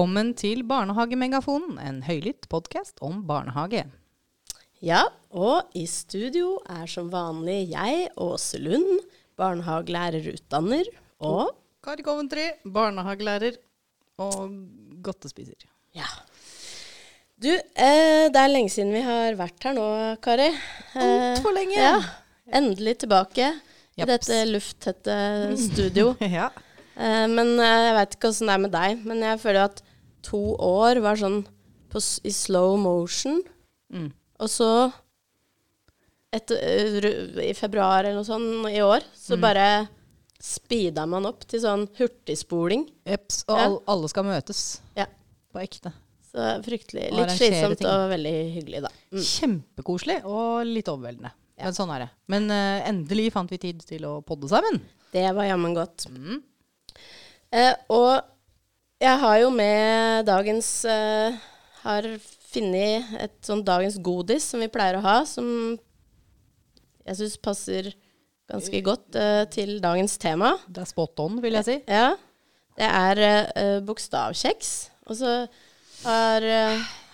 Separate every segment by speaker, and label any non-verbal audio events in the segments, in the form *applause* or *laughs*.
Speaker 1: Velkommen til Barnehagemegafonen, en høylytt podkast om barnehage.
Speaker 2: Ja, og i studio er som vanlig jeg, Åse Lund, barnehagelærerutdanner, og
Speaker 1: Kari Coventry, barnehagelærer og godtespiser.
Speaker 2: Ja. Du, eh, det er lenge siden vi har vært her nå, Kari.
Speaker 1: Altfor lenge.
Speaker 2: Ja, endelig tilbake i dette lufttette studio. *laughs*
Speaker 1: Ja.
Speaker 2: Eh, men eh, jeg veit ikke åssen det er med deg, men jeg føler at to år var sånn på, i slow motion.
Speaker 1: Mm.
Speaker 2: Og så etter, eh, i februar eller noe sånt i år, så
Speaker 1: Mm.
Speaker 2: bare speeda man opp til sånn hurtigspoling.
Speaker 1: Jeps. Og
Speaker 2: Ja.
Speaker 1: all, alle skal møtes
Speaker 2: Ja.
Speaker 1: på ekte.
Speaker 2: Så fryktelig. Litt slitsomt
Speaker 1: ting.
Speaker 2: og veldig hyggelig, da. Mm.
Speaker 1: Kjempekoselig og litt overveldende.
Speaker 2: Ja.
Speaker 1: Men sånn er det. Men uh, endelig fant vi tid til å podde sammen.
Speaker 2: Det var jammen godt.
Speaker 1: Mm.
Speaker 2: Eh, og jeg har jo med dagens uh, Har funnet et sånn dagens godis som vi pleier å ha, som jeg syns passer ganske godt uh, til dagens tema.
Speaker 1: Det er spot on, vil jeg si.
Speaker 2: Ja. Det er uh, bokstavkjeks. Og så har,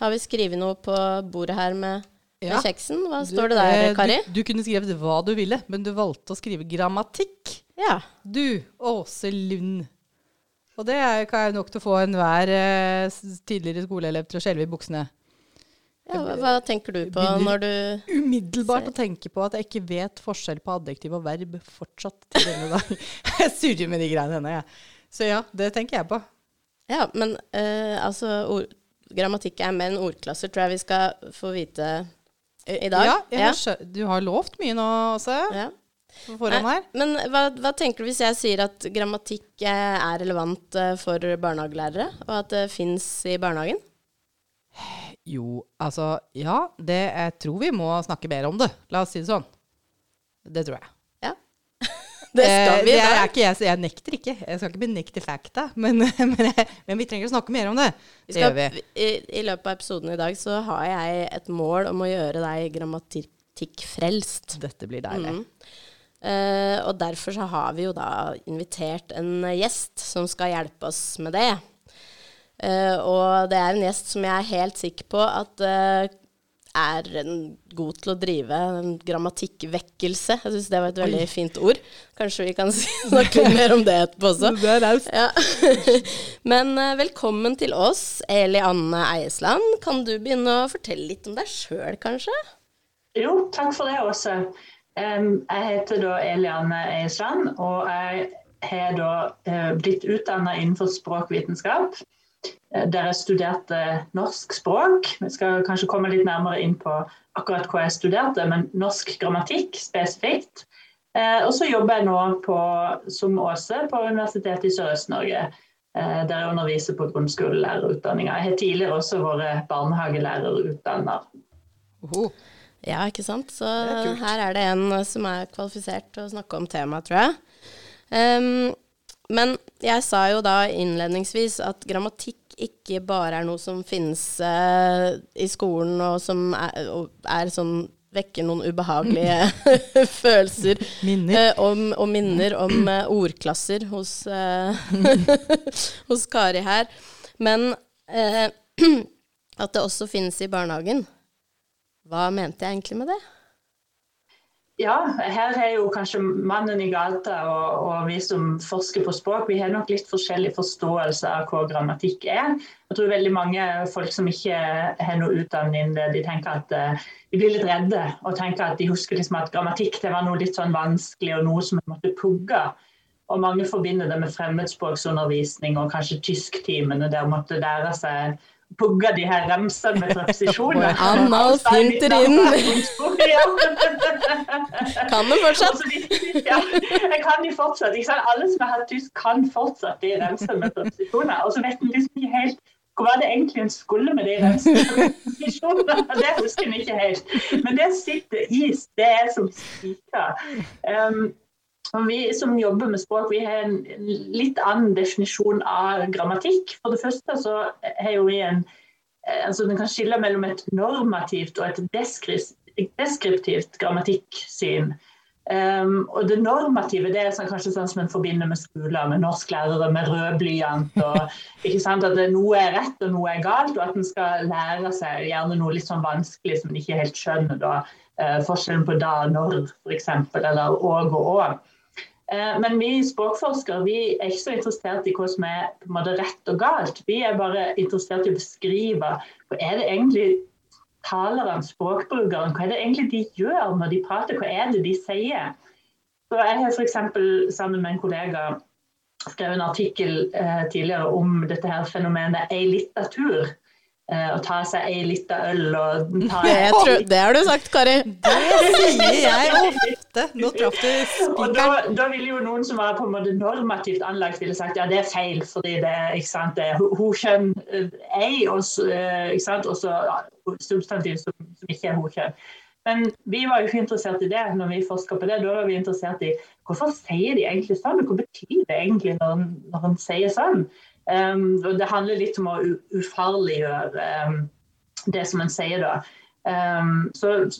Speaker 2: har vi skrevet noe på bordet her med,
Speaker 1: Ja.
Speaker 2: med kjeksen. Hva
Speaker 1: Du,
Speaker 2: står det der, Kari?
Speaker 1: Du, du kunne skrevet hva du ville, men du valgte å skrive grammatikk.
Speaker 2: Ja.
Speaker 1: Du, Åse Lund. Og det er kan jo nok til å få enhver eh, tidligere skoleelev til å skjelve i buksene.
Speaker 2: ja hva, hva tenker du på når du
Speaker 1: Umiddelbart å tenke på at jeg ikke vet forskjell på adjektiv og verb fortsatt til denne dag. *laughs* jeg surrer med de greiene henne, jeg. Så ja, det tenker jeg på.
Speaker 2: Ja, men eh, altså ord, Grammatikk er menn, ordklasser tror jeg vi skal få vite i, i dag.
Speaker 1: Ja, jeg har skjø- du har lovt mye nå også,
Speaker 2: Ja.
Speaker 1: På forhånd her.
Speaker 2: Men hva, hva tenker du hvis jeg sier at grammatikk eh, er relevant eh, for barnehagelærere, og at det fins i barnehagen?
Speaker 1: Jo, altså Ja, det, jeg tror vi må snakke mer om det. La oss si det sånn. Det tror jeg.
Speaker 2: Ja. *laughs* det skal vi
Speaker 1: Eh, det ikke, jeg, jeg nekter ikke. Jeg skal ikke benekte fakta, *laughs* men, men, men vi trenger å snakke mer om det.
Speaker 2: Vi
Speaker 1: Det
Speaker 2: skal,
Speaker 1: vi.
Speaker 2: i, I løpet av episoden i dag så har jeg et mål om å gjøre deg grammatikkfrelst.
Speaker 1: Dette blir deilig.
Speaker 2: Mm. Eh, og derfor så har vi jo da invitert en gjest som skal hjelpe oss med det. Uh, og det er en gjest som jeg er helt sikker på at uh, er en, god til å drive en grammatikkvekkelse. Jeg syns det var et veldig fint ord. Kanskje vi kan *laughs* snakke litt mer om det etterpå også.
Speaker 1: Det er raust.
Speaker 2: Ja. *laughs* Men velkommen til oss, Eli Anne Eiesland. Kan du begynne å fortelle litt om deg sjøl, kanskje?
Speaker 3: Jo, takk for det, Åse. Jeg heter da Eliane Eisland, og jeg har da eh, blitt utdanna innenfor språkvitenskap. eh, Der jeg studerte norsk språk. Vi skal kanskje komme litt nærmere inn på akkurat hva jeg studerte, men norsk grammatikk spesifikt. Eh, og så jobber jeg nå på, som Åse på Universitetet i Sørøst-Norge. Der jeg underviser på grunnskolelærerutdanninga. Jeg har tidligere også vært barnehagelærerutdanner.
Speaker 1: Oho.
Speaker 2: Ja, ikke sant? Så
Speaker 1: er
Speaker 2: her er det en eh, som er kvalifisert til å snakke om temaet, tror jeg. Um, men jeg sa jo da innledningsvis at grammatikk ikke bare er noe som finnes uh, i skolen, og som er, og er sånn vekker noen ubehagelige *laughs* følelser
Speaker 1: Minner.
Speaker 2: Uh, om, og minner om uh, ordklasser hos, *laughs* hos Kari her. Men *clears throat* at det også finnes i barnehagen. Hva mente jeg egentlig med det?
Speaker 3: Ja, her er jo kanskje mannen i gata og, og vi som forsker på språk, vi har nok litt forskjellig forståelse av hva grammatikk er. Jeg tror veldig mange folk som ikke har noe utdanning, de tenker at eh, de blir litt redde og tenker at de husker liksom at grammatikk det var noe litt sånn vanskelig og noe som vi måtte pugge. Og mange forbinder det med fremmedspråksundervisning og kanskje tysktimene der måtte lære seg pugge de her remsene med preposisjoner.
Speaker 2: Analfinterin.
Speaker 3: inn.
Speaker 2: Kan du fortsatt?
Speaker 3: Ja, jeg kan de fortsatt. Alle som har hatt tysk, kan fortsatt de remsene med preposisjoner. Og så vet en liksom ikke helt hva var det egentlig en skulle med de remsene. *laughs* Det husker en ikke helt. Men det sitter i. Det er som spiker. Um, vi som jobber med språk, vi har en litt annen definisjon av grammatikk. For det første så har vi en altså Den kan skille mellom et normativt og et deskriptivt grammatikksyn. Um, og det normative det er sånn, kanskje sånn som en forbinder med skoler, med norsklærere med rød blyant. og *laughs* ikke sant, At noe er rett og noe er galt, og at en skal lære seg gjerne noe litt sånn vanskelig som en ikke helt skjønner. da, uh, Forskjellen på da og når, f.eks., eller òg og òg. Uh, men vi språkforskere vi er ikke så interessert i hva som er på en måte rett og galt. Vi er bare interessert i å beskrive hva er det egentlig taleren, språkbrukeren, hva er det egentlig de gjør når de prater, hva er det de sier? Så Jeg har f.eks. sammen med en kollega skrevet en artikkel eh, tidligere om dette her fenomenet ei lita tur. Eh, å ta seg ei lita øl og ta
Speaker 2: det, tror, *laughs* det, har du sagt, Kari.
Speaker 1: Det sier jeg ofte. Nå traff du spikeren.
Speaker 3: Da, da ville jo noen som var på en måte normativt anlagt, ville sagt ja, det er feil, fordi det ikke sant, det er ho-kjønn eh, ei, og så ja, substantiv som, som ikke er ho-kjønn. Men vi var jo ikke interessert i det når vi forska på det. Da var vi interessert i hvorfor sier de egentlig sånn, og hva betyr det egentlig når, når en sier sånn. Um, og det handler litt om å ufarliggjøre um, det som en sier da. Um, så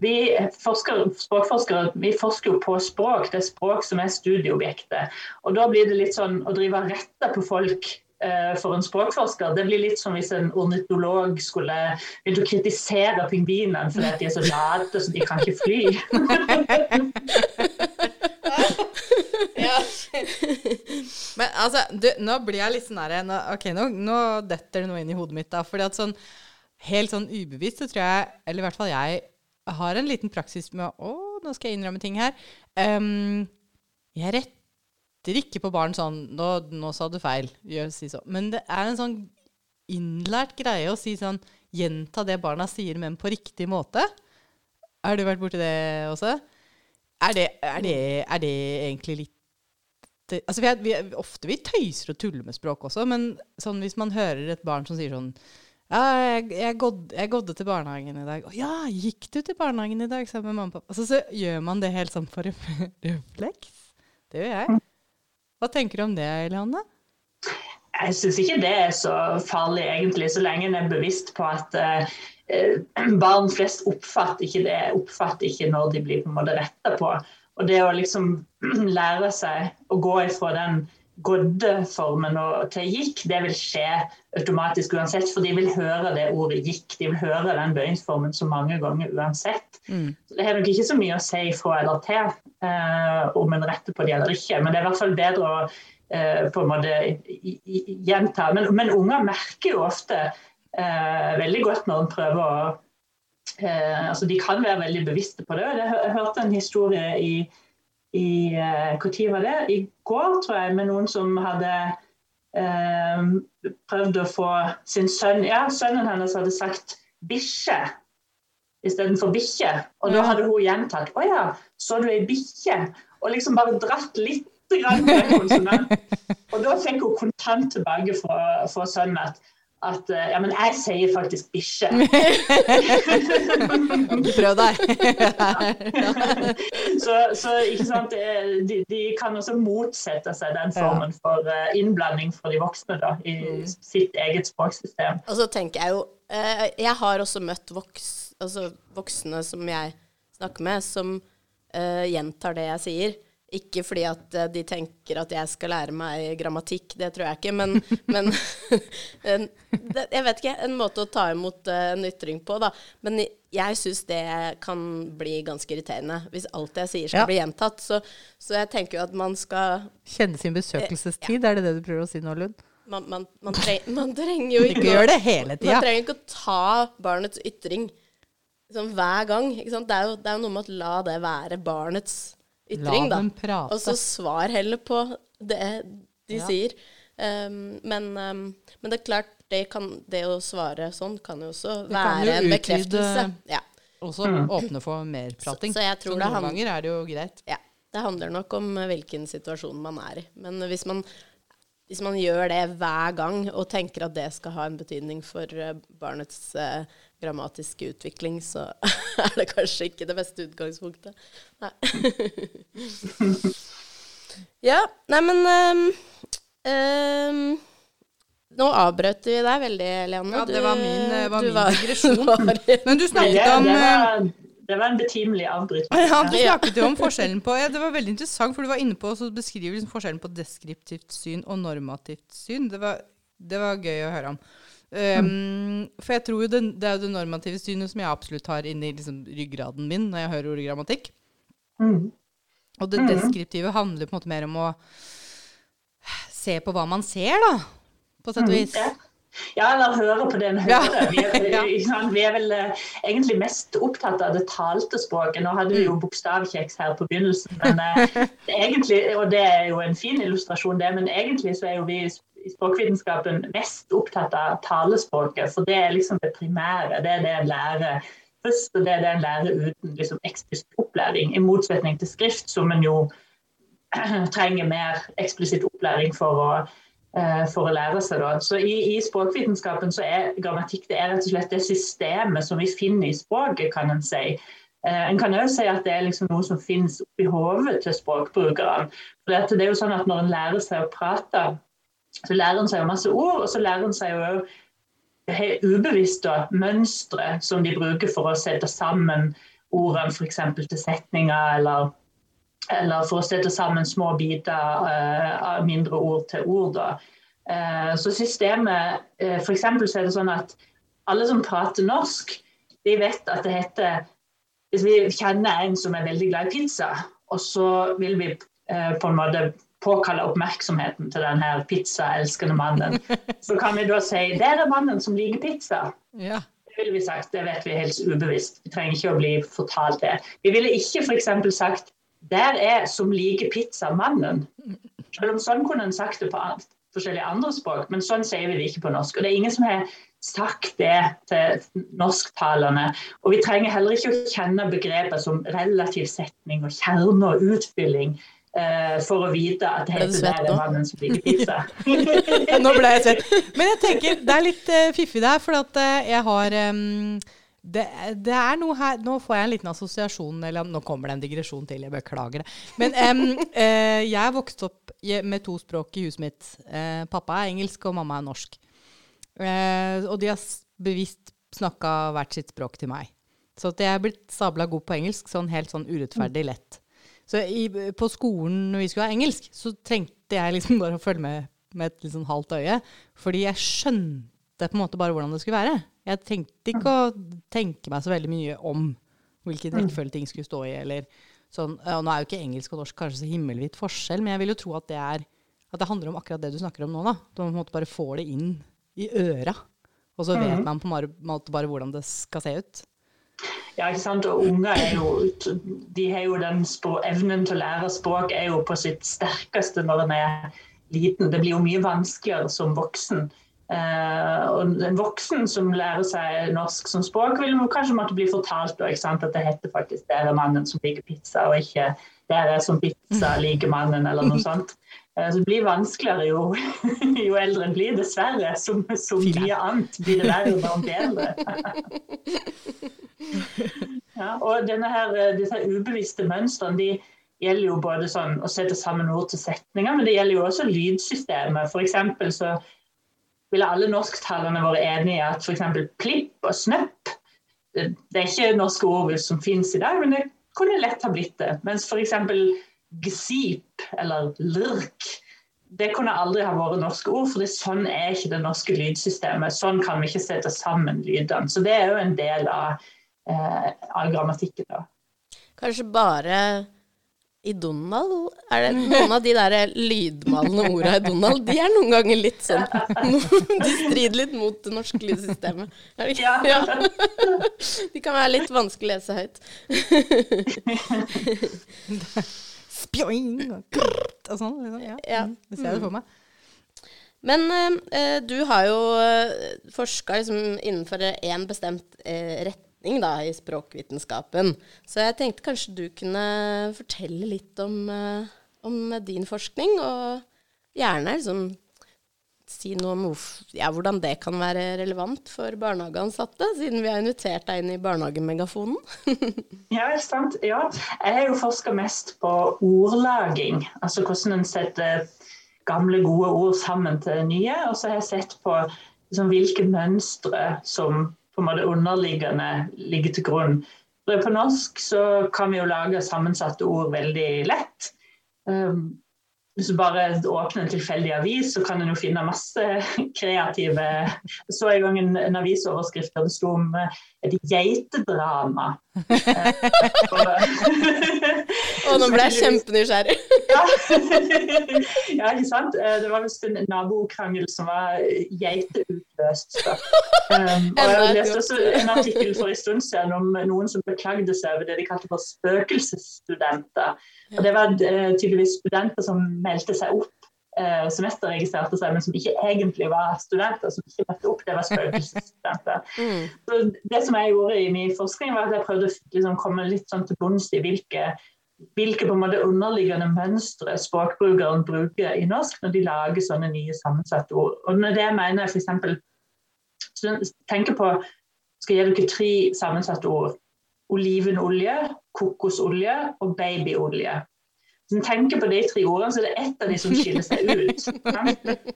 Speaker 3: vi forsker, språkforskere vi forsker jo på språk, det er språk som er studieobjektet. Og da blir det litt sånn å drive rette på folk uh, for en språkforsker. Det blir litt som hvis en ornitolog skulle begynt å kritisere pingvinene fordi de er så late så de kan ikke fly. *laughs* *laughs*
Speaker 1: Men altså, du, nå blir jeg litt sånn her Ok, nå, nå, detter det noe inn i hodet mitt, da. fordi at sånn helt sånn ubevisst så tror jeg, eller i hvert fall jeg, har en liten praksis med Å, nå skal jeg innrømme ting her. Um, jeg retter ikke på barn sånn Nå, nå sa du feil. Gjør, si så. Men det er en sånn innlært greie å si sånn Gjenta det barna sier, men på riktig måte. Har du vært borti det også? Er det, er det, er det egentlig litt altså vi, vi Ofte vi tøyser og tuller med språk også, men sånn hvis man hører et barn som sier sånn ja, jeg, jeg, gådde, jeg gådde til barnehagen i dag. Å ja, gikk du til barnehagen i dag sammen med mamma og pappa? Altså, så gjør man det helt sånn for *laughs* refleks. Det gjør jeg. Hva tenker du om det, Eliane?
Speaker 3: Jeg syns ikke det er så farlig, egentlig, så lenge en er bevisst på at uh, *clears throat* barn flest oppfatter ikke det, oppfatter ikke når de blir på en måte retta på. Og det å liksom *clears throat* lære seg å gå ifra den godde-formen til gikk, det vil skje automatisk uansett. For de vil høre det ordet gikk, de vil høre den bøyingsformen så mange ganger uansett. Mm. Så Det har nok ikke så mye å si fra eller til eh, om en retter på det eller ikke. Men det er i hvert fall bedre å eh, på en måte gjenta. Men, men unger merker jo ofte eh, veldig godt når en prøver å altså De kan være veldig bevisste på det. Jeg hørte en historie i i Når eh, var det? I går, tror jeg, med noen som hadde eh, prøvd å få sin sønn Ja, sønnen hennes hadde sagt 'bikkje' istedenfor 'bikkje'. Og da hadde hun gjentatt 'Å ja, så du ei bikkje?' Og liksom bare dratt litt grann med konsonant. *laughs* Og da fikk hun kontant tilbake fra, fra sønnen at at eh, Ja, men jeg sier faktisk bikkje. *laughs* *laughs*
Speaker 1: Prøv deg. *laughs*
Speaker 3: så, så, ikke sant, de, de, kan også motsette seg den formen for eh, innblanding for de voksne da, i mm. sitt eget språksystem.
Speaker 2: Og så tenker jeg jo eh, Jeg har også møtt voks, altså voksne som jeg snakker med, som uh, gjentar det jeg sier. Ikke fordi at eh, de tenker at jeg skal lære meg grammatikk, det tror jeg ikke, men, *laughs* men *laughs* en, det, Jeg vet ikke, en måte å ta imot uh, en ytring på, da. Men jeg syns det kan bli ganske irriterende hvis alt jeg sier skal ja. bli gjentatt. Så, så, jeg tenker jo at man skal
Speaker 1: Kjenne sin besøkelsestid, ja. er det det du prøver å si nå, Lund?
Speaker 2: Man, man, man, treng, *laughs* man trenger jo
Speaker 1: ikke, ikke det hele tida.
Speaker 2: Man trenger ikke å ta barnets ytring sånn hver gang. Det er, jo, det, er jo, noe med å la det være barnets ytring, da. Og så svar heller på det de ja. sier. Um, men, um, men, det er klart, det, kan, det, å svare sånn kan jo også det være en bekreftelse. Ja.
Speaker 1: Også mm. åpne for mer prating. Så, så, så noen ganger er det jo greit.
Speaker 2: Ja. Det handler nok om hvilken situasjon man er i. Men hvis man, hvis man gjør det hver gang og tenker at det skal ha en betydning for eh, barnets uh, grammatiske utvikling, så *laughs* er det kanskje ikke det beste utgangspunktet. Nei. *laughs* ja, nei, men um, um, nå avbrøt vi deg veldig, Leanne.
Speaker 1: Ja, det var min, var min var, digresjon. *laughs* men du snakket om
Speaker 3: det, var, det var en betimelig avbrytelse.
Speaker 1: Ja, du snakket jo om forskjellen på ja, Det var veldig interessant, for du var inne på å beskrive liksom forskjellen på deskriptivt syn og normativt syn. Det var, det var gøy å høre om. Um, for jeg tror jo det, det, er jo det normative synet som jeg absolutt har inni liksom, ryggraden min når jeg hører ordet grammatikk.
Speaker 3: Mm.
Speaker 1: Og det deskriptive handler på en måte mer om å se på hva man ser, da. På sett og vis.
Speaker 3: Ja. Eller høre på det en hører. Vi er, *laughs* vi er vel uh, egentlig mest opptatt av det talte språket. Nå hadde vi jo bokstavkjeks her på begynnelsen, men uh, *laughs* egentlig, og det er jo en fin illustrasjon, det, men egentlig så er jo vi i språkvitenskapen mest opptatt av talespråket, for det er liksom det primære. Det er det en lærer først, og det er det en lærer uten liksom, eksplisitt opplæring. I motsetning til skrift, som en jo *clears throat* trenger mer eksplisitt opplæring for å Eh, for å lære seg. Da. Så i, i, språkvitenskapen så er grammatikk det er rett og slett det systemet som vi finner i språket, kan en si. Eh, en kan også si at det er liksom noe som finnes oppi hodet til språkbrukerne. For det er jo sånn at Når en lærer seg å prate, så lærer en seg jo masse ord, og så lærer en seg jo ubevisst da, mønstre som de bruker for å sette sammen ordene f.eks. til setninger, eller eller for å sette sammen små biter uh, av mindre ord til ord. Uh, så systemet uh, F.eks. så er det sånn at alle som prater norsk, de vet at det heter Hvis vi kjenner en som er veldig glad i pizza, og så vil vi uh, på en måte påkalle oppmerksomheten til denne pizzaelskende mannen, så kan vi da si 'Der er mannen som liker pizza'.
Speaker 1: Ja.
Speaker 3: Det ville vi sagt, det vet vi helt ubevisst. Vi trenger ikke å bli fortalt det. Vi ville ikke f.eks. sagt der er som liker pizza mannen. Selv om sånn kunne en sagt det på forskjellige andre språk, men sånn sier vi det ikke på norsk. Og det er ingen som har sagt det til norsktalerne. Og vi trenger heller ikke å kjenne begreper som relativ setning og kjerne og utfylling. Uh, for å vite at det heter der er mannen som liker pizza. *laughs*
Speaker 1: nå ble jeg svett. Men jeg tenker det er litt uh, fiffig der, for at uh, jeg har um det, det, er noe her Nå får jeg en liten assosiasjon, eller nå kommer det en digresjon til, jeg beklager det. Men um, uh, *laughs* jeg er vokst opp med to språk i huset mitt. Uh, pappa er engelsk, og mamma er norsk. Uh, og de har bevisst snakka hvert sitt språk til meg. Så at jeg er blitt sabla god på engelsk, sånn helt sånn urettferdig lett. Så i, på skolen når vi skulle ha engelsk, så trengte jeg liksom *laughs* bare å følge med med et litt sånn halvt øye. Fordi jeg skjønte på en måte bare hvordan det skulle være. Jeg tenkte ikke å tenke meg så veldig mye om hvilken rekkefølge ting skulle stå i. eller sånn. Og nå er jo ikke engelsk og norsk kanskje så himmelvidt forskjell, men jeg vil jo tro at det, er, at det handler om akkurat det du snakker om nå. da. Du på en måte bare får det inn i øra, og så vet man på en måte bare hvordan det skal se ut.
Speaker 3: Ja, ikke sant? Og unger er jo, de har jo den evnen til å lære språk er jo på sitt sterkeste når en er liten. Det blir jo mye vanskeligere som voksen. Uh, og En voksen som lærer seg norsk som språk, vil kanskje måtte bli fortalt ikke sant, at det heter faktisk 'det er mannen som liker pizza', og ikke 'det er som pizza liker mannen', eller noe *laughs* sånt. Uh, så det blir vanskeligere jo, *laughs* jo eldre en blir, dessverre. Som, som mye annet blir det verre når en blir eldre. *laughs* ja, og her, eh, disse ubevisste mønstrene de gjelder jo både sånn å sette sammen ord til setninger, men det gjelder jo også lydsystemet. For så ville alle norsktalerne vært enige i at f.eks. plipp og snøpp det, det, er ikke norske ord som finnes i dag, men det kunne lett ha blitt det. Mens f.eks. gsip eller lurk det kunne aldri ha vært norske ord, for sånn er ikke det norske lydsystemet. Sånn kan vi ikke sette sammen lydene. Så det er jo en del av, eh, av grammatikken. da.
Speaker 2: Kanskje bare i Donald er det noen av de der lydmalende orda i Donald, de er noen ganger litt sånn *laughs* De strider litt mot det norske lydsystemet. Ja. ja. *laughs* De kan være litt vanskelig å lese høyt. *laughs*
Speaker 1: Spjoing og krrt og sånn. Liksom. Ja. ja. Mm, det ser jeg det for meg.
Speaker 2: Men eh, du har jo eh, forska liksom, innenfor én bestemt eh, rett retning da, i språkvitenskapen. Så jeg tenkte kanskje du kunne fortelle litt om, uh, om din forskning, og gjerne liksom si noe om ja, hvordan det kan være relevant for barnehageansatte, siden vi har invitert deg inn i Barnehagemegafonen. *laughs*
Speaker 3: ja, sant. Ja. Jeg har jo forska mest på ordlaging, altså hvordan en setter gamle, gode ord sammen til nye. Og så har jeg sett på liksom, hvilke mønstre som på en måte underliggende ligge til grunn på norsk så kan vi jo lage sammensatte ord veldig lett. Um, hvis du bare åpner en tilfeldig avis, så kan en jo finne masse *laughs* kreative Jeg så en gang en, en avisoverskrift der det sto om eh, et geitedrama. *laughs*
Speaker 2: Og nå ble jeg kjempenysgjerrig. *laughs*
Speaker 3: ja. ja, ikke sant. Eh, Det var visst en nabokrangel som var geiteutløst. Um, og jeg leste også en artikkel for en stund siden om noen som beklagde seg over det de kalte for spøkelsesstudenter. Og Det var eh, tydeligvis studenter som meldte seg opp, eh, semesterregistrerte seg, men som ikke egentlig var studenter. som ikke møtte opp, Det var spøkelsesstudenter. *laughs*
Speaker 2: Mm.
Speaker 3: Så det som jeg gjorde i min forskning, var at jeg prøvde å liksom komme litt sånn til bunns i hvilke, hvilke på en måte underliggende mønstre språkbrukeren bruker i norsk når de lager sånne nye sammensatte ord. Og med det mener jeg f.eks. tenker på skal jeg gi dere tre sammensatte ord. Olivenolje, kokosolje og babyolje. Hvis en tenker på de tre ordene, så er det ett av de som skiller seg ut.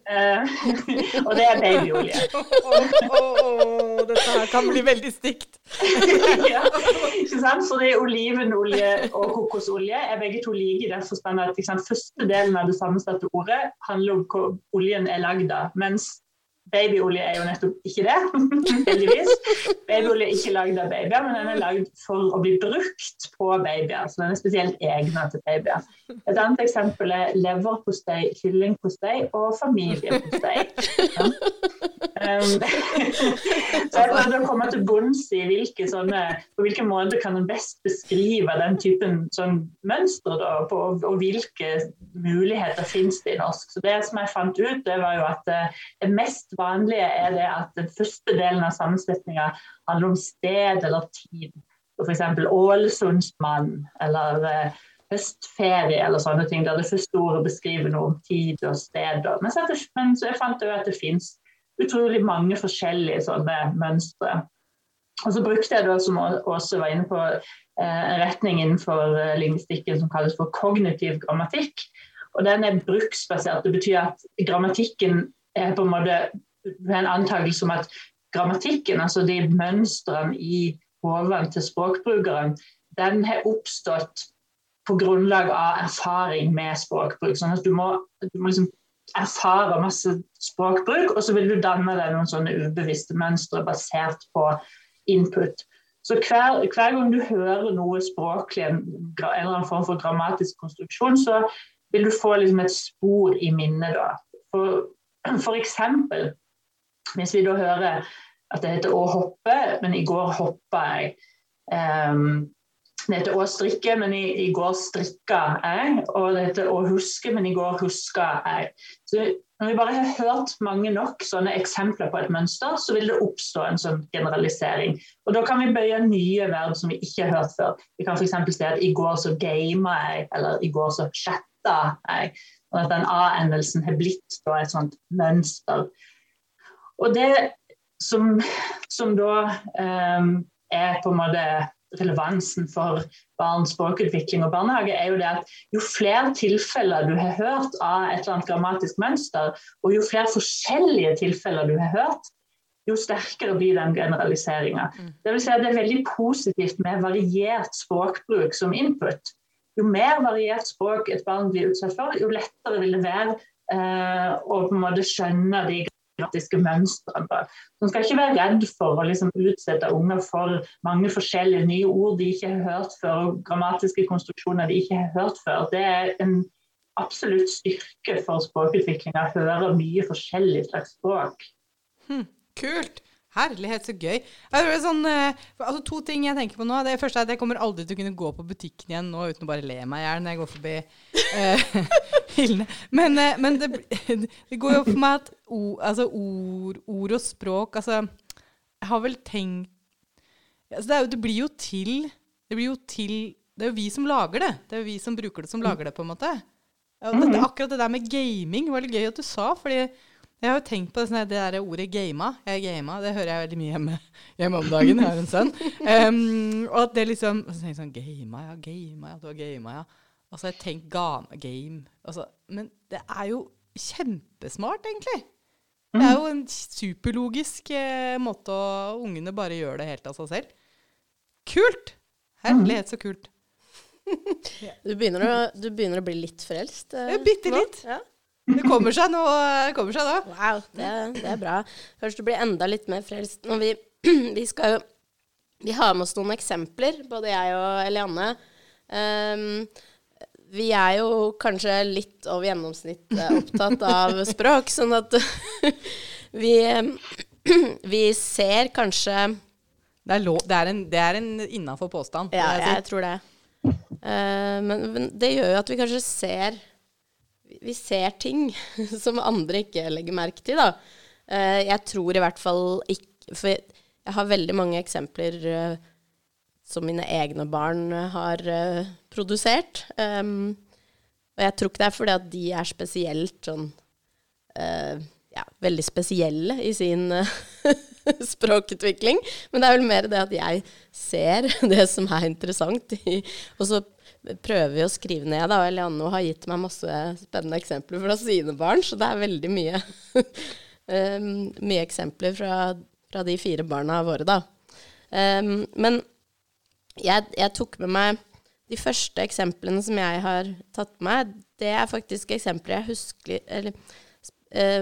Speaker 3: Eh, *laughs* og det er babyolje. *laughs*
Speaker 1: dette her kan bli veldig stygt. *laughs*
Speaker 3: ja, ikke sant? Fordi olivenolje og kokosolje er begge to like i den forstand at sant, første delen av det sammensatte ordet handler om hva oljen er lagd av. Mens babyolje er jo nettopp ikke det, *laughs* heldigvis. Babyolje er ikke lagd av babyer, men den er lagd for å bli brukt på babyer. Så den er spesielt egnet til babyer. Et annet eksempel er leverpostei, kyllingpostei og familiepostei. *laughs* Ja. Så jeg prøvde å komme til bunns i hvilke sånne, på hvilken måte kan en best beskrive den typen sånn mønstre, da, på, og hvilke muligheter finnes det i norsk. Så det som jeg fant ut, det var jo at eh, det mest vanlige er det at den første delen av sammensetninga handler om sted eller tid. F.eks. Ålesundsmann eller eh, høstferie eller sånne ting, der det første ordet beskriver noe om tid og sted. Men så, men så jeg fant jeg at det finnes utrolig mange forskjellige sånne mønstre. Og så brukte jeg da, som Åse var inne på, eh, en retning innenfor eh, lingvistikken som kalles for kognitiv grammatikk. Og den er bruksbasert. Det betyr at grammatikken er på en måte en antakelse om at grammatikken, altså de mønstrene i hodene til språkbrukeren, den har oppstått på grunnlag av erfaring med språkbruk. Sånn at du må, du må liksom erfare masse språkbruk, og så vil du danne deg noen sånne ubevisste mønstre basert på input. Så hver, hver gang du hører noe språklig, en eller annen form for grammatisk konstruksjon, så vil du få liksom et spor i minnet. da. For, for eksempel, hvis vi da hører at det heter å hoppe, men i går hoppa jeg. Ehm, det heter å strikke, men i, i går strikka jeg. Og det heter å huske, men i går huska jeg. Så når vi bare har hørt mange nok sånne eksempler på et mønster, så vil det oppstå en sånn generalisering. Og da kan vi bøye nye verb som vi ikke har hørt før. Vi kan f.eks. si at i går så gama jeg, eller i går så chatta jeg. Og at den a-endelsen har blitt da et sånt mønster. Og det som, som da um, er på en måte relevansen for barns språkutvikling og barnehage, er jo det at jo flere tilfeller du har hørt av et eller annet grammatisk mønster, og jo flere forskjellige tilfeller du har hørt, jo sterkere blir den generaliseringa. Det, vil si at det er veldig positivt med variert språkbruk som input. Jo mer variert språk et barn blir utsatt for, jo lettere vil det være eh, å på en måte skjønne de grammatiske mønstrene. Man skal ikke være redd for å liksom utsette unger for mange forskjellige nye ord de ikke har hørt før, og grammatiske konstruksjoner de ikke har hørt før. Det er en absolutt styrke for språkutviklinga å høre mye forskjellig slags språk.
Speaker 1: Kult! Herlighet, så gøy. Det sånn, eh, altså To ting jeg tenker på nå. Det første er at jeg kommer aldri til å kunne gå på butikken igjen nå uten å bare le meg i hjel når jeg går forbi eh, *laughs* hyllene. Men, eh, men det, *laughs* det går jo for meg at ord, altså ord, ord og språk Altså, jeg har vel tenkt altså det, jo, det blir jo til Det blir jo til Det er jo vi som lager det. Det er jo vi som bruker det, som lager det, på en måte. Ja, dette, akkurat det der med gaming var litt gøy at du sa, fordi jeg har jo tenkt på det, sånn, det der ordet gama. Jeg gama, det hører jeg veldig mye hjemme, hjemme om dagen. Jeg har en sønn. Um, og at det liksom og så tenker jeg sånn, Gama, ja, gama, ja, du har gama, ja. Og så har jeg tenkt gama, game. Så, men det er jo kjempesmart, egentlig. Det er jo en superlogisk eh, måte å Ungene bare gjør det helt av seg selv. Kult! Herlighet, så kult.
Speaker 2: Du begynner å, du begynner å bli litt frelst? eh,
Speaker 1: bitte litt.
Speaker 2: Ja.
Speaker 1: Det kommer seg nå. Kommer seg nå.
Speaker 2: Wow, det, det er bra. Først du blir enda litt mer frelst. Når vi, *clears throat* vi skal jo Vi har med oss noen eksempler, både jeg og Elianne. Um, vi er jo kanskje litt over gjennomsnittet opptatt av *laughs* språk, sånn at *laughs* vi, *clears throat* vi ser kanskje
Speaker 1: Det er, lov, det er en, det er en innafor påstand.
Speaker 2: Ja,
Speaker 1: jeg si.
Speaker 2: jeg tror det. Uh, men, men det gjør jo at vi kanskje ser Vi ser ting *laughs* som andre ikke legger merke til, da. Eh, jeg tror i hvert fall ikke For jeg, har veldig mange eksempler eh, som mine egne barn har eh, produsert. Og jeg tror ikke det er fordi at de er spesielt sånn ja, veldig spesielle i sin *laughs* språkutvikling. Men det er vel mer det at jeg ser *laughs* det som er interessant. I, og så prøver vi å skrive ned, da. Og Elianne har gitt meg masse spennende eksempler fra sine barn, så det er veldig mye, um, *laughs* mye eksempler fra, fra de fire barna våre, da. Um, men jeg, jeg tok med meg de første eksemplene som jeg har tatt med meg, det er faktisk eksempler jeg husker Eller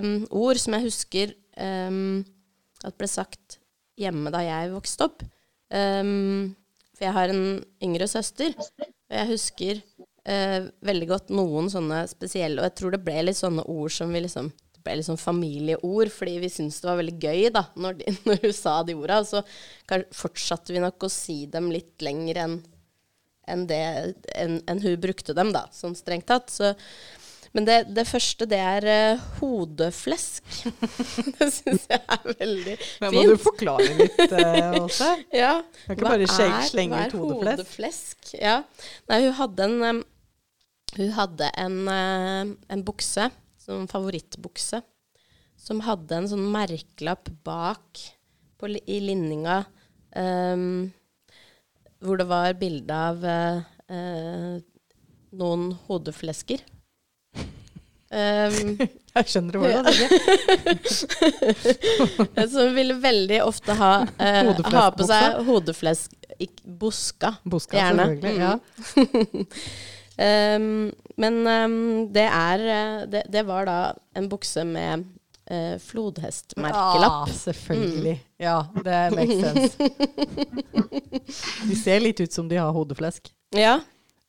Speaker 2: um, ord som jeg husker at ble sagt hjemme da jeg vokste opp. For jeg har en yngre søster, og jeg husker eh, veldig godt noen sånne spesielle Og jeg tror det ble litt sånne ord som vi liksom det ble litt sånn familieord, fordi vi syntes det var veldig gøy da, når, de, *laughs* når hun sa de orda. Og så fortsatte vi nok å si dem litt lenger enn enn en, en hun brukte dem, da, sånn strengt tatt. Så, men det, det første, det er uh, hodeflesk. *laughs* det syns jeg er veldig fint.
Speaker 1: Men må du forklare litt, uh, Åse? *laughs*
Speaker 2: Ja.
Speaker 1: Kan ikke
Speaker 2: Hva
Speaker 1: bare
Speaker 2: er-
Speaker 1: slenge ut hodeflesk?
Speaker 2: hodeflesk? Ja. Nei, hun hadde en um, Hun hadde en, uh, en bukse, som favorittbukse, som hadde en sånn merkelapp bak på, i linninga um, hvor det var bilde av uh, noen hodeflesker. Um, *laughs*
Speaker 1: Jeg skjønner du tenker. *laughs*
Speaker 2: som ville veldig ofte ha,
Speaker 1: uh,
Speaker 2: ha på seg hodeflesk ikk- Buska.
Speaker 1: buska
Speaker 2: Gjerne. Mm.
Speaker 1: Ja. *laughs*
Speaker 2: Um, men um, det er eh, det, det var da en bukse med uh, flodhestmerkelapp.
Speaker 1: Ah, selvfølgelig. Ja, det makes sense. De ser litt ut som de har hodeflesk.
Speaker 2: Ja,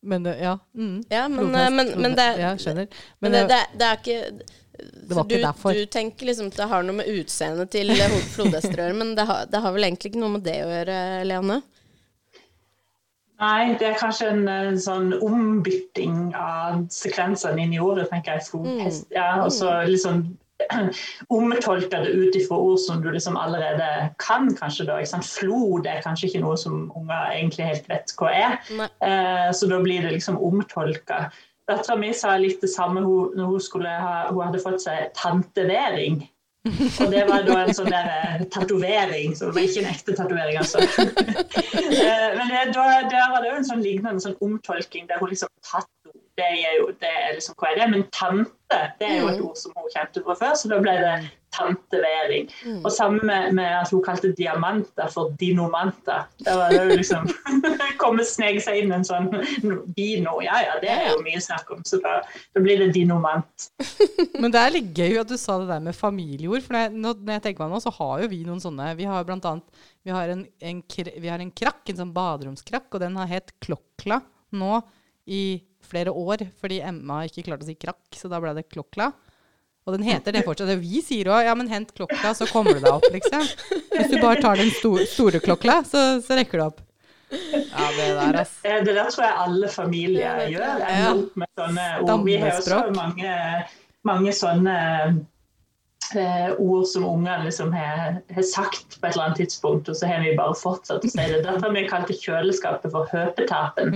Speaker 1: Men ja. Mm.
Speaker 2: ja men, eh, men, men det,
Speaker 1: Ja, skjønner.
Speaker 2: men
Speaker 1: Men
Speaker 2: det,
Speaker 1: det,
Speaker 2: det, det er ikke
Speaker 1: det var
Speaker 2: du,
Speaker 1: ikke derfor.
Speaker 2: Du tenker liksom at det har noe med utseendet til eh, flodhester å gjøre, men det har, det har vel egentlig ikke noe med det å gjøre, Leanne?
Speaker 3: Nei, det er kanskje en en sånn ombytting av sekvensene inn i ordet, tenker jeg. Flodhest. Ja, og så liksom omtolke det ut ifra ord som du liksom allerede kan, kanskje. da? Flod er kanskje ikke noe som unger egentlig helt vet hva er. Eh, så da blir det liksom omtolka. Dattera mi sa litt det samme hun, når hun, skulle ha, hun hadde fått seg tantevering. Og det var da en sånn der eh, tatovering, så det var ikke en ekte tatovering, altså. *laughs* Eh, Men det, da, der var det jo en sånn lignende sånn omtolking der hun liksom Tatto, det er jo det er liksom hva er det? Men tante, det er jo et ord som hun kjente fra før, så da ble det tantevering. Og sammen med, med at hun kalte diamanter for dinomanter. Da var det jo liksom *laughs* Komme seg inn en sånn dino. Ja ja, det er jo mye snakk om, så da, da blir det dinomant. *laughs*
Speaker 1: Men det er litt gøy at du sa det der med familieord. For når jeg, når når jeg tenker meg nå, så har jo vi noen sånne Vi har blant annet vi har en, en, vi har en krakk, en sånn baderomskrakk, og den har hett Klokla nå i flere år fordi Emma ikke klarte å si krakk, så da ble det Klokla. Og den heter det fortsatt. Vi sier òg ja, men hent klokla, så kommer du deg opp, liksom. Hvis du bare tar den sto store klokla, så, så rekker du opp. Ja, det der, ass.
Speaker 3: Det der tror jeg alle familier gjør.
Speaker 1: Ja.
Speaker 3: ender opp med sånne ord. Vi har også mange, mange sånne eh, ord som ungene liksom har, har sagt på et eller annet tidspunkt, og så har vi bare fortsatt å si det. Dette har vi kalt kjøleskapet for høpetapen.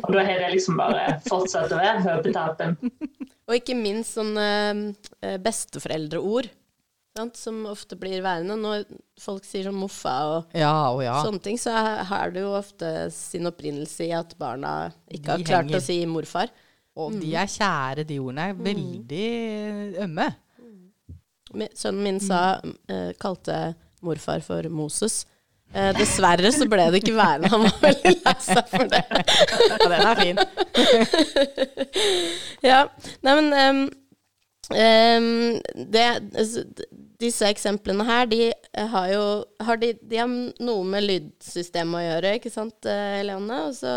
Speaker 3: Og da har det liksom bare fortsatt å være høpetapen. *laughs*
Speaker 2: Og ikke minst sånne eh, besteforeldreord, sant, som ofte blir værende. Når folk sier sånn moffa og
Speaker 1: Ja og ja.
Speaker 2: sånne ting, så har det jo ofte sin opprinnelse i at barna ikke har klart
Speaker 1: henger.
Speaker 2: å si morfar.
Speaker 1: Og de er kjære, de ordene. er Veldig ømme.
Speaker 2: Sønnen min sa, eh, kalte morfar for Moses. Eh, dessverre så ble det ikke værende. Han var veldig lei seg for det.
Speaker 1: Ja, den er fin. *laughs*
Speaker 2: Ja, nei, men um, um, det, altså, Disse eksemplene her, de har jo har de, de har noe med lydsystemet å gjøre, ikke sant, eh, Eliane? Og så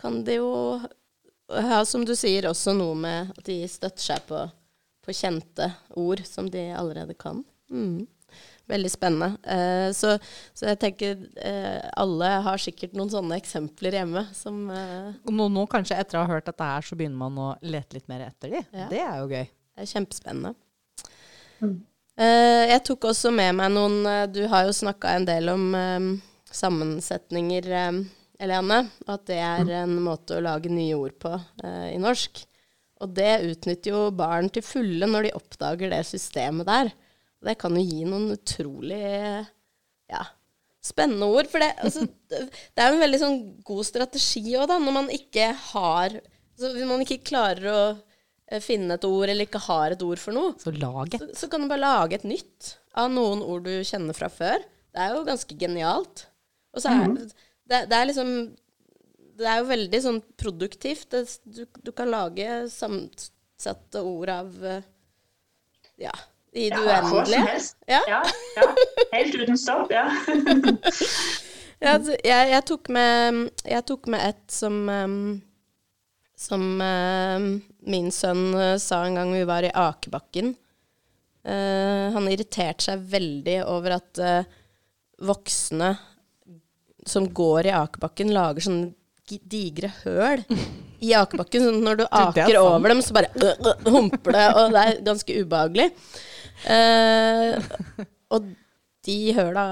Speaker 2: kan de jo ha, som du sier, også noe med at de støtter seg på, på kjente ord som de allerede kan. Mm. Veldig spennende. Eh, så, så jeg tenker eh, alle har sikkert noen sånne eksempler hjemme som eh,
Speaker 1: nå, nå kanskje etter å ha hørt dette her, så begynner man å lete litt mer etter de.
Speaker 2: Ja.
Speaker 1: Det er jo gøy.
Speaker 2: Det er kjempespennende. Eh, jeg tok også med meg noen eh, Du har jo snakka en del om eh, sammensetninger, Eliane. Og at det er en måte å lage nye ord på i norsk. Og det utnytter jo barn til fulle når de oppdager det systemet der. Det kan jo gi noen utrolig ja, spennende ord. For det, altså, det er jo en veldig sånn god strategi òg, da, når man ikke har altså, Hvis man ikke klarer å eh, finne et ord, eller ikke har et ord for noe,
Speaker 1: Så
Speaker 2: så, så kan du bare lage et nytt av noen ord du kjenner fra før. Det er jo ganske genialt. Og så er det, det er liksom Det er jo veldig sånn produktivt. Du, du kan lage sammensatte ord av eh, Ja, i det
Speaker 3: Ja,
Speaker 2: uendelige. Ja.
Speaker 3: Ja, ja. Helt uten stopp, ja. *laughs*
Speaker 2: Ja, altså, jeg, jeg, tok med, jeg tok med et som Som em, min sønn eh, sa en gang vi var i Akebakken. Uh, han irriterte seg veldig over at uh, voksne som går i akebakken, lager sånne digre høl i akebakken. Så når du
Speaker 1: er
Speaker 2: aker over dem, så bare øh, øh, humper det, og det er ganske ubehagelig. Eh, og de høla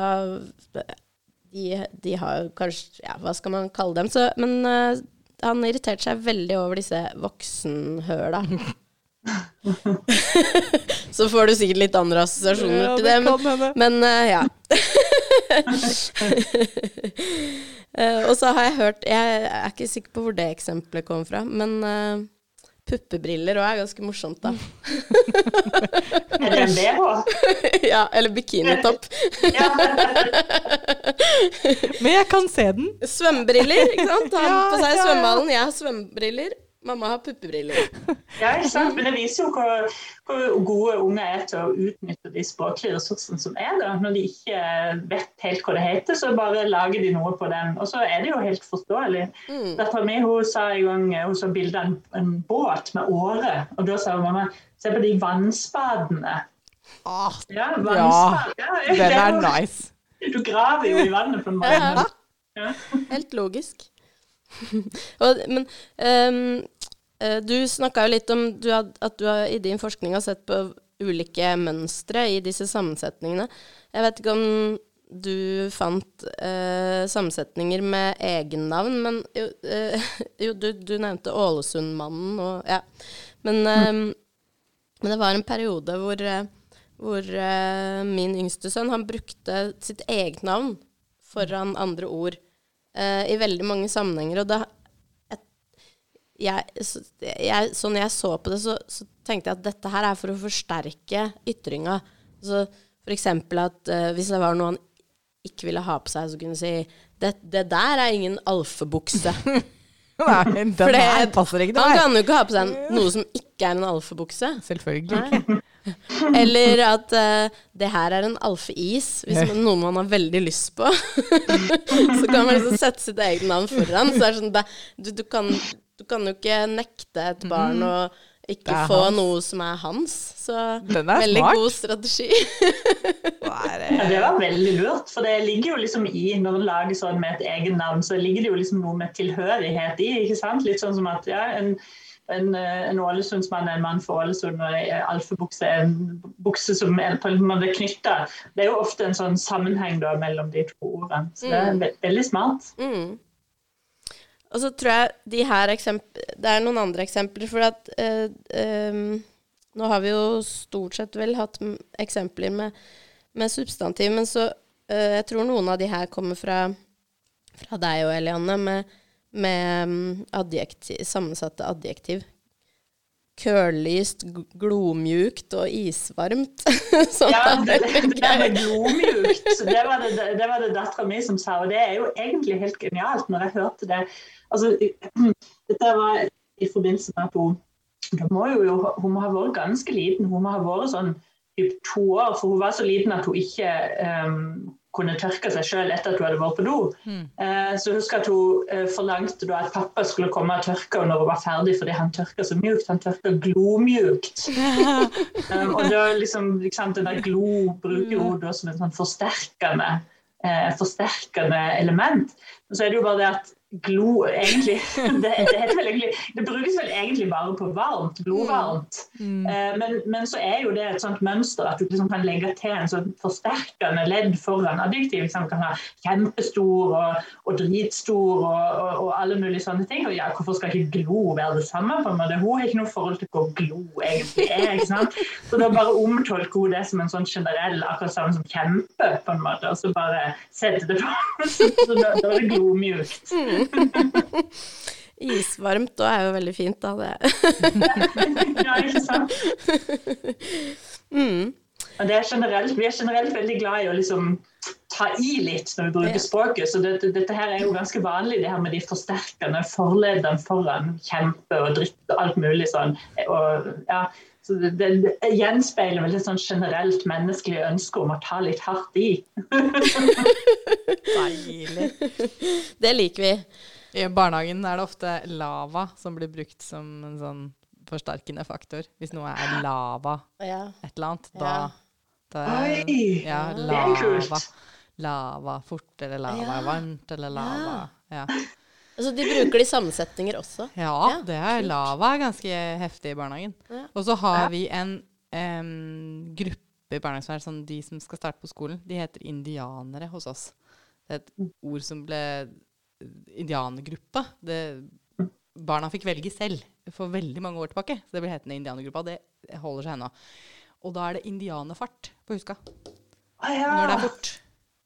Speaker 2: de, de har kanskje Ja, hva skal man kalle dem? Så, men eh, han irriterte seg veldig over disse voksenhøla. *laughs* Så får du sikkert litt andre assosiasjoner
Speaker 1: Ja,
Speaker 2: til
Speaker 1: det
Speaker 2: men, men uh, ja. *laughs* *laughs* Eh, og så har jeg hørt Jeg er ikke sikker på hvor det eksempelet kom fra, men uh, puppebriller òg er ganske morsomt, da. *laughs*
Speaker 3: Er det en BH? *laughs*
Speaker 2: ja, eller bikinitopp. *laughs*
Speaker 1: Men jeg kan se den.
Speaker 2: Svømmebriller, ikke sant? Han
Speaker 1: Ja,
Speaker 2: på seg
Speaker 1: ja.
Speaker 2: svømmehallen. Jeg har svømmebriller. Mamma har puppebriller. *laughs*
Speaker 3: ja, ikke sant? Men det viser jo hvor, hvor gode unger er til å utnytte de språklige ressursene som er der. Når de ikke vet helt hva det heter, så bare lager de noe på den. Og så er det jo helt forståelig.
Speaker 2: Mm.
Speaker 3: Dattera mi sa en gang hun så bilde av en, en båt med åre, og da sa hun mamma se på de vannspadene.
Speaker 1: Ah,
Speaker 3: Ja, vannspad. Ja,
Speaker 1: den er nice.
Speaker 3: Du graver jo i vannet på en måte. Ja.
Speaker 2: Helt logisk. *laughs* og, men eh, du snakka jo litt om du had, at du har, i din forskning har sett på ulike mønstre i disse sammensetningene. Jeg vet ikke om du fant uh, sammensetninger med egennavn, men jo, eh, *laughs* jo du, du nevnte Ålesundmannen og Ja. Men, um, men det var en periode hvor, hvor uh, min yngste sønn han brukte sitt eget navn foran andre ord eh, i veldig mange sammenhenger. Og da jeg, jeg, så- jeg, så på det, så, så tenkte jeg at dette her er for å forsterke ytringa. Så for eksempel at uh, hvis det var noe han ikke ville ha på seg, så kunne han si det, det der er ingen alfebukse. *laughs*
Speaker 1: Nei, den her passer ikke til
Speaker 2: Han kan jo ikke ha på seg noe som ikke er en alfebukse.
Speaker 1: Selvfølgelig ikke. *laughs*
Speaker 2: Eller at uh, det her er en alfeis, hvis man, noe man har veldig lyst på. *laughs* så kan man liksom sette sitt eget navn foran. Så det er sånn, det, du, du, kan, du kan jo ikke nekte et barn å ikke få
Speaker 1: hans.
Speaker 2: noe som er hans. Så
Speaker 1: Den er
Speaker 2: veldig
Speaker 1: smart.
Speaker 2: god strategi. *laughs*
Speaker 3: Ja, det var veldig lurt, for det ligger jo liksom i Når man lager sånn med et eget navn, så ligger det jo liksom noe med tilhørighet i. ikke sant? Litt sånn som at ja, en, en, eh, en Ålesundsmann er en mann for Ålesund, og en alfebukse er en bukse som er på en måte knytta. Det er jo ofte en sånn sammenheng da mellom de to ordene. Så det er ve veldig smart.
Speaker 2: Mm. Og så tror jeg de her Det er noen andre eksempler, for at eh, eh, Nå har vi jo stort sett vel hatt eksempler med, med substantiv, men så eh, Jeg tror noen av de her kommer fra, fra deg og Elianne, med, med mm, adjektiv, sammensatte adjektiv. køllyst, glomjukt og isvarmt. *laughs*
Speaker 3: Ja, det,
Speaker 2: det
Speaker 3: det, er glomjukt. Det var det, det, var det dattera mi som sa, og det er jo egentlig helt genialt når jeg hørte det. Altså, *clears throat* dette var i forbindelse med at hun må jo, hun må ha vært ganske liten. Hun må ha vært sånn typ to år, for hun var så liten at hun ikke um, kunne tørke seg sjøl etter at hun hadde vært på do. Eh, så husker at hun eh, forlangte da at pappa skulle komme og tørke henne når hun var ferdig, fordi han tørka så mjukt. Han tørka glomjukt. *laughs* Um, og da liksom, liksom den der glo bruker hun da som et sånn forsterkende, eh, forsterkende element. Men så er det jo bare det at glo egentlig det, det, heter vel egentlig, det brukes vel egentlig bare på varmt, glovarmt. Eh, men, men så er jo det et sånt mønster at du liksom kan legge til en sånn forsterkende ledd foran adjektiv. Liksom kan ha kjempestor og, og dritstor og, og, og alle mulige sånne ting. Og ja, hvorfor skal ikke glo være det samme? på en måte? Hun har ikke noe forhold til hvor glo egentlig er. ikke sant? Så da bare omtolker hun det som en sånn generell, akkurat samme som kjempe, på en måte, og så bare setter det på. *laughs* Så da, da er det glomjukt. *laughs*
Speaker 2: Isvarmt òg er jo veldig fint, da. Det. *laughs*
Speaker 3: Ja, ikke sant? *laughs*
Speaker 2: Mm.
Speaker 3: Og det er generelt, vi er generelt veldig glad i å liksom ta i litt når vi bruker
Speaker 2: Ja.
Speaker 3: språket. Så det, dette her er jo ganske vanlig, det her med de forsterkende forledene foran kjempe og dritt og alt mulig sånn. Og, ja, så det, det, det gjenspeiler vel et sånn generelt menneskelig ønske om å ta litt hardt i.
Speaker 1: Deilig.
Speaker 2: det liker vi.
Speaker 1: I barnehagen er det ofte lava som blir brukt som en sånn forsterkende faktor. Hvis noe er lava
Speaker 2: Ja.
Speaker 1: et eller annet, da,
Speaker 2: Ja.
Speaker 1: da
Speaker 3: Oi,
Speaker 1: ja,
Speaker 3: det er
Speaker 1: lava.
Speaker 3: kult.
Speaker 1: Lava fort, eller lava
Speaker 2: Ja.
Speaker 1: varmt, eller lava ja.
Speaker 2: Altså, de bruker de samme setninger også.
Speaker 1: ja,
Speaker 2: Ja,
Speaker 1: det er lava er ganske heftig i barnehagen.
Speaker 2: Ja.
Speaker 1: Og så har vi en um, gruppe i barnehagen som er sånn de som skal starte på skolen. De heter indianere hos oss. Det er et ord som ble Indianergruppa. Det, barna fikk velge selv for veldig mange år tilbake. Så det ble hetende Indianergruppa. Det holder seg ennå. Og da er det indianerfart på Huska. Når det er fort.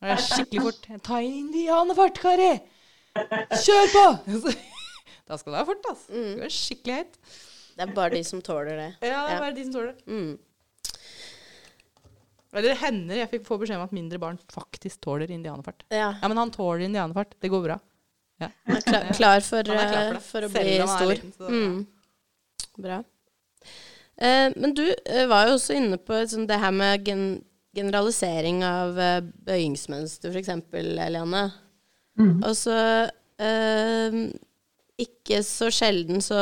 Speaker 1: Når det er skikkelig fort. Ta indianerfart, Kari! Kjør på! *laughs* da skal det være fort, altså. Det Du er skikkelig heit.
Speaker 2: Det er bare de som tåler det.
Speaker 1: Ja, det er bare de som tåler det.
Speaker 2: Mm.
Speaker 1: Eller det hender jeg fikk få beskjed om at mindre barn faktisk tåler indianerfart.
Speaker 2: Ja.
Speaker 1: Ja, men han tåler indianerfart. Det går bra. Ja.
Speaker 2: Han er klar, klar, for,
Speaker 1: er klar
Speaker 2: eh,
Speaker 1: for det.
Speaker 2: for å
Speaker 1: Selv
Speaker 2: bli stor.
Speaker 1: liten, så-
Speaker 2: mm. Bra. Eh, men du eh, var jo også inne på sånn, det her med gen generalisering av eh, bøyingsmønster, f.eks., Eliane.
Speaker 3: Mm.
Speaker 2: Og så eh, Ikke så sjelden så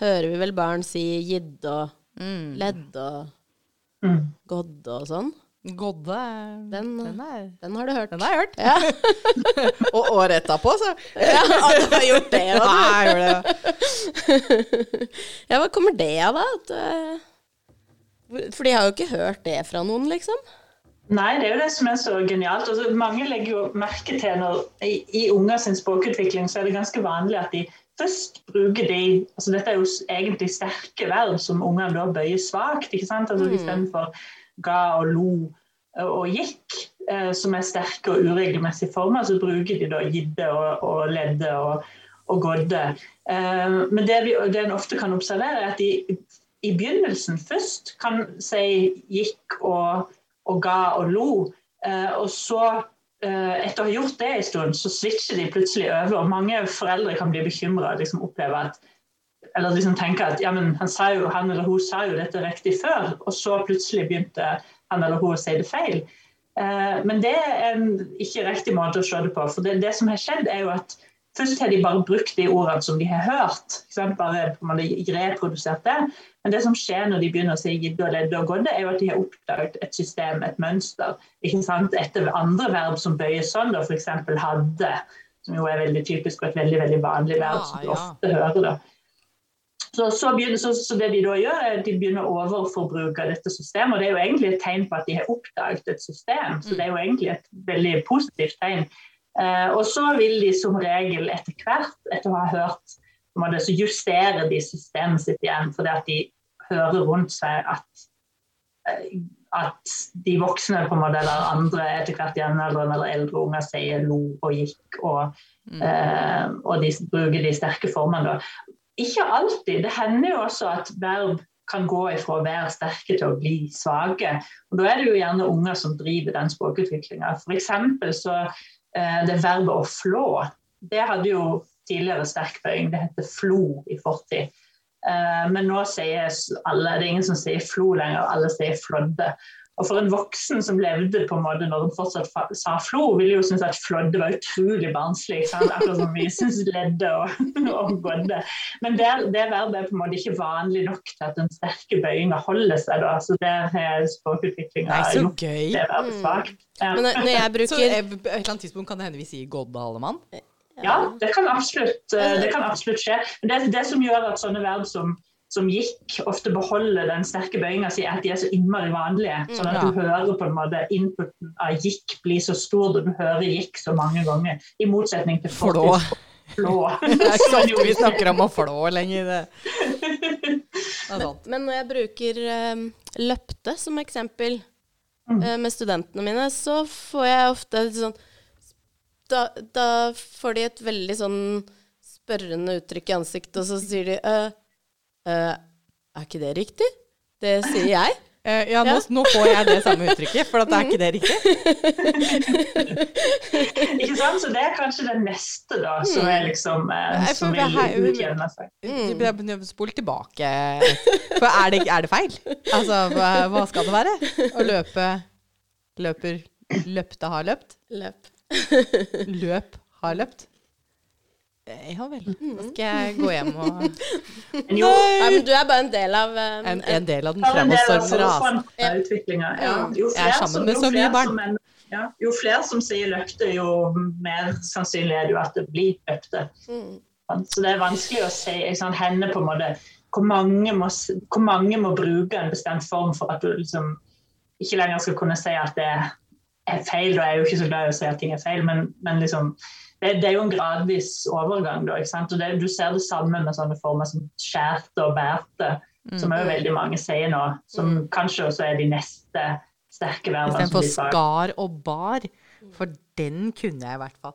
Speaker 2: hører vi vel barn si gidd og
Speaker 1: Mm.
Speaker 2: ledd og
Speaker 3: Mm.
Speaker 2: godde og sånn.
Speaker 1: Godde
Speaker 2: Den,
Speaker 1: den, er,
Speaker 2: Den har du hørt.
Speaker 1: den har jeg hørt.
Speaker 2: Ja, *laughs*
Speaker 1: Og året etterpå, så. *laughs*
Speaker 2: ja du har gjort det
Speaker 1: Nei, *laughs* jeg det.
Speaker 2: Ja, hva kommer det av, da? At, eh, for de har jo ikke hørt det fra noen, liksom.
Speaker 3: Nei, det er jo det som er så genialt. Altså, mange legger jo merke til når i, i unger sin språkutvikling så er det ganske vanlig at de først bruker de altså Dette er jo egentlig sterke verb som ungene da bøyer svakt. ikke sant? Altså
Speaker 2: Mm.
Speaker 3: Istedenfor ga og lo og gikk, eh, som er sterke og uregelmessige former, så bruker de da gidde og, og ledde og, og gådde. Eh, men det, vi, det en ofte kan observere, er at de i begynnelsen først kan si gikk og, og ga og lo, eh, og så eh, etter å ha gjort det en stund, så switcher de plutselig over. og Mange foreldre kan bli bekymra og liksom oppleve at eller liksom tenke at ja, men han, jo, han eller hun sa jo dette riktig før, og så plutselig begynte han eller hun å si det feil. Eh, men det er en ikke riktig måte å se det på. For det, det som har skjedd, er jo at først har de bare brukt de ordene som de har hørt. Bare man har reprodusert det. Men det som skjer når de begynner å si gidde og ledde og gådde, er jo at de har oppdaget et system, et mønster. ikke sant? Etter andre verb som bøyes sånn, f.eks. hadde, som jo er veldig typisk og et veldig veldig vanlig verb som du
Speaker 1: ja.
Speaker 3: ofte hører. da. Så, så, begynner, så, så det de da gjør, er at de begynner å overforbruke dette systemet. og Det er jo egentlig et tegn på at de har oppdaget et system. Så det er jo egentlig et veldig positivt tegn. Eh, og så vil de som regel etter hvert, etter å ha hørt så justerer de systemet sitt igjen, fordi at de hører rundt seg at, eh, at de voksne på en måte, eller andre etter hvert jevnaldrende eller eldre unger sier lo og gikk, og, eh, og de bruker de sterke formene. da. Ikke alltid. Det hender jo også at verb kan gå ifra å være sterke til å bli svake. Og Da er det jo gjerne unger som driver den språkutviklinga. F.eks. så det verbet å flå, det hadde jo tidligere sterk bøying. Det heter flo i fortid. Eh, men nå sier alle, det er ingen som sier flo lenger, alle sier flådde. Og for en voksen som levde på en måte når hun fortsatt sa flo, ville jo synes at flådde var utrolig barnslig. Akkurat som vi syns ledde og, *laughs* og gådde. Men det, det verbet er på en måte ikke vanlig nok til at den sterke bøyinga holder seg. da, så der har språkutviklinga
Speaker 1: gjort gøy.
Speaker 3: det verbet svakt.
Speaker 2: Ja. Men når jeg *laughs* bruker...
Speaker 1: Så eh, på et eller annet tidspunkt kan det hende vi sier godde Hallemann'?
Speaker 3: Ja, det kan absolutt, eh, det kan absolutt skje. Men det, det som gjør at sånne verb som som gikk, ofte beholder den sterke bøyinga si, at de er så innmari vanlige. Mm, sånn at du hører på en måte inputen av gikk bli så stor, da du hører gikk så mange ganger. I motsetning til
Speaker 1: flå. flå. *laughs* Det er ikke sant, vi snakker om å flå lenger.
Speaker 2: men, men, når jeg bruker um, løpte som eksempel mm. uh, med studentene mine, så får jeg ofte sånn da, da, får de et veldig sånn spørrende uttrykk i ansiktet, og så sier de uh, Uh, er ikke det riktig? Det sier jeg.
Speaker 1: Uh, *laughs* ja, nå, nå, får jeg det samme uttrykket, for at er ikke det riktig? *laughs*
Speaker 3: ikke sant? Så det er kanskje det neste, da, som er liksom uh, Som vil utjevne seg.
Speaker 1: Mm. Spol tilbake. For er det, er det, feil? Altså, hva, skal det være? Å løpe Løper Løpte har løpt?
Speaker 2: Løp.
Speaker 1: Løp har løpt? Ja vel. Da skal jeg gå hjem og *laughs*
Speaker 2: Jo, Nei, men du er bare en del av um,
Speaker 1: en, en, del av den fremadstormende utviklinga.
Speaker 3: Ja. Ja. Jo
Speaker 1: er med så mye barn.
Speaker 3: En, ja, jo flere som sier løkte, jo mer sannsynlig er det jo at det blir løpte. Mm. Så det er vanskelig å si sånn, henne på en måte hvor mange, må, hvor mange må bruke en bestemt form for at du liksom ikke lenger skal kunne si at det er feil. Da er jeg jo ikke så glad i å si at ting er feil, men, men liksom det, det, er jo en gradvis overgang. Da, og det, Du ser det samme med sånne former som skjærte og bærte, mm. som er jo veldig mange sier nå. Som mm. kanskje også er de neste sterke verbene.
Speaker 1: Istedenfor skar og bar. For den kunne jeg i hvert fall.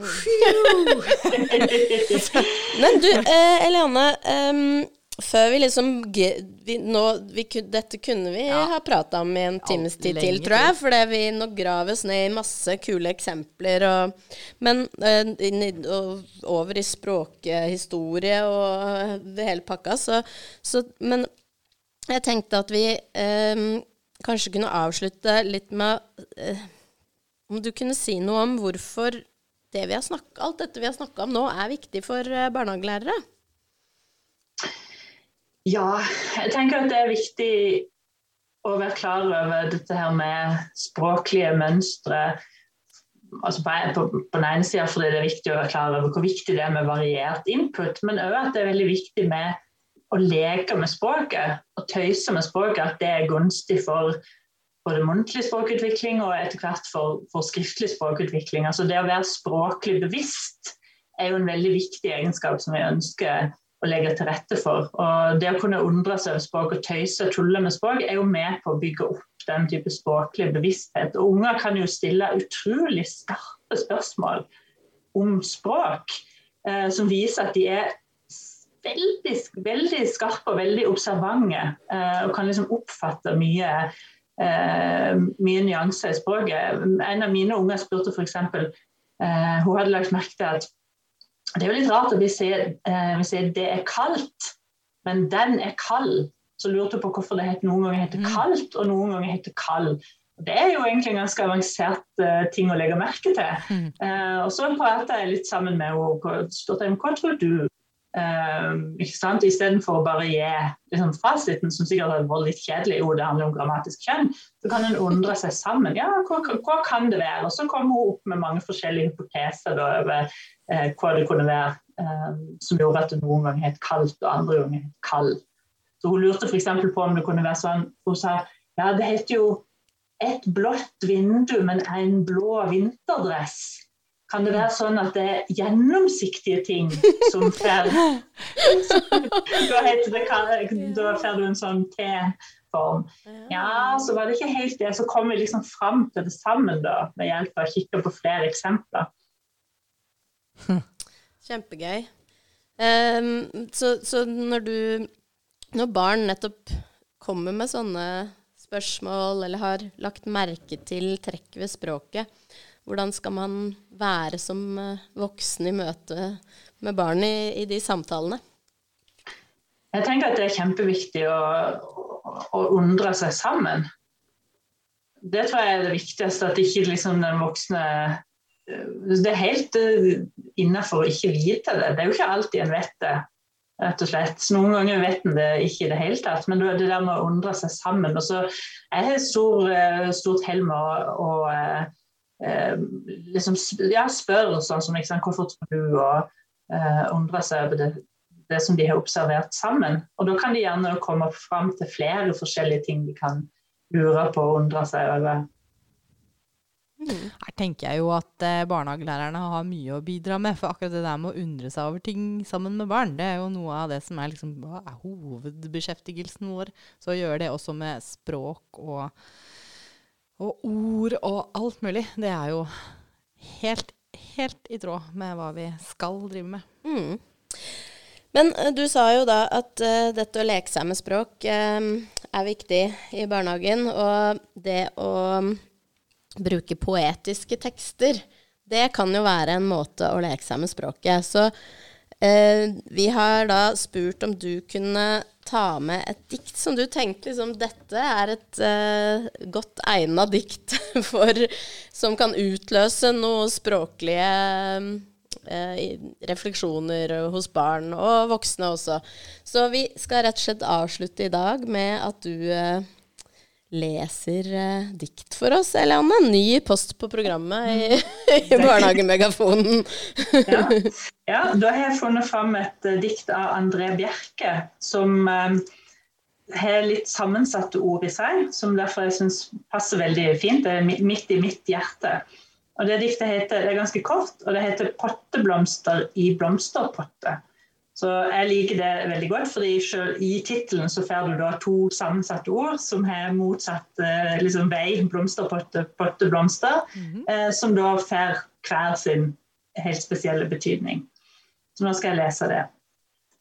Speaker 1: *laughs*
Speaker 2: Men du, eh, Eliane. Um, før vi liksom vi, nå, vi, Dette kunne vi ja. ha prata om i en times tid til, tror jeg. Fordi vi nå graves ned i masse kule eksempler. Og, men inn, og, over i språkhistorie og det hele pakka. Så, så, men jeg tenkte at vi um, kanskje kunne avslutte litt med uh, Om du kunne si noe om hvorfor det vi har snakket, alt dette vi har snakka om nå, er viktig for uh, barnehagelærere?
Speaker 3: Ja, jeg tenker at det er viktig å være klar over dette her med språklige mønstre. Altså på, på, på, den ene sida fordi det er viktig å være klar over hvor viktig det er med variert input, men òg at det er veldig viktig med å leke med språket og tøyse med språket. At det er gunstig for både muntlig språkutvikling og etter hvert for, for skriftlig språkutvikling. Altså det å være språklig bevisst er jo en veldig viktig egenskap som vi ønsker å legger til rette for. Og Det å kunne undre seg over språk og tøyse og tulle med språk er jo med på å bygge opp den type språklig bevissthet. Og Unger kan jo stille utrolig skarpe spørsmål om språk, eh, som viser at de er veldig, veldig skarpe og veldig observante, eh, og kan liksom oppfatte mye, eh, mye nyanser i språket. En av mine unger spurte f.eks. Eh, hun hadde lagt merke til at det er jo litt rart at vi sier, eh, vi sier det er kaldt, men den er kald. Så lurte jeg på hvorfor det het, noen ganger heter mm. kaldt, og noen ganger heter kald. Det er jo egentlig en ganske avansert uh, ting å legge merke til. Mm. Uh, og så prater jeg litt sammen med henne og spurte hva tror du Uh, ikke sant? Istedenfor å bare gi liksom, fasiten, som sikkert hadde vært litt kjedelig, jo det handler om grammatisk kjønn, så kan en undre seg sammen. Ja, hva, hva, kan det være? Og så kommer hun opp med mange forskjellige hypoteser da, over uh, hva det kunne være uh, som gjorde at det noen ganger het kaldt, og andre ganger het kald. Så Hun lurte f.eks. på om det kunne være sånn Hun sa ja, det heter jo et blått vindu, men en blå vinterdress. Kan det være sånn at det er gjennomsiktige ting som får *laughs* Da får du en sånn T-form. Ja, så var det ikke helt det. Så kom vi liksom fram til det sammen da, med hjelp av å kikke på flere eksempler. *laughs*
Speaker 2: Kjempegøy. Um, så, så, når du når barn nettopp kommer med sånne spørsmål, eller har lagt merke til trekk ved språket, hvordan skal man være som eh, voksen i møte med barn i, i de samtalene?
Speaker 3: Jeg tenker at det er kjempeviktig å, å undre seg sammen. Det tror jeg er det viktigste, at ikke liksom den voksne eh, Det er helt uh, innafor å ikke vite det. Det er jo ikke alltid en vet det, rett og slett. Noen ganger vet en det ikke i det hele tatt, men det der med å undre seg sammen. Og så er det stor, stort hell med å uh, liksom, ja, spør sånn som liksom, 'Hvorfor tror du?' og undre seg over det, det som de har observert sammen. Og da kan de gjerne komme fram til flere forskjellige ting de kan lure på og undre seg over.
Speaker 1: Her tenker jeg jo at eh, barnehagelærerne har mye å bidra med. For akkurat det der med å undre seg over ting sammen med barn, det er jo noe av det som er, liksom, er hovedbeskjeftigelsen vår. Så å gjøre det også med språk og, og ord og alt mulig, det er jo helt, helt i tråd med hva vi skal drive med.
Speaker 2: Mm. Men uh, du sa jo da at uh, dette å leke seg med språk uh, er viktig i barnehagen. Og det å um, bruke poetiske tekster, det kan jo være en måte å leke seg med språket. Så vi har da spurt om du kunne ta med et dikt som du tenkte liksom dette er et godt egna dikt *laughs* for Som kan utløse noen språklige uh, refleksjoner hos barn og voksne også. Så vi skal rett og slett avslutte i dag med at du eh, leser eh, dikt for oss, Elianne. Ny post på programmet i, *laughs* i Barnehagemegafonen.
Speaker 3: ja. *laughs* ja. da har jeg funnet fram et uh, dikt av André Bjerke som uh, har litt sammensatte ord i seg, som derfor jeg syns passer veldig fint. Det er midt i mitt hjerte. Og Det diktet heter, det er ganske kort, og det heter 'Potteblomster i blomsterpotte'. Så Jeg liker det veldig godt, fordi selv i tittelen så får du da to sammensatte ord som har motsatt eh, liksom, vei, blomsterpotte, potteblomster, mm -hmm. eh, som da får hver sin helt spesielle betydning. Så nå skal jeg lese det.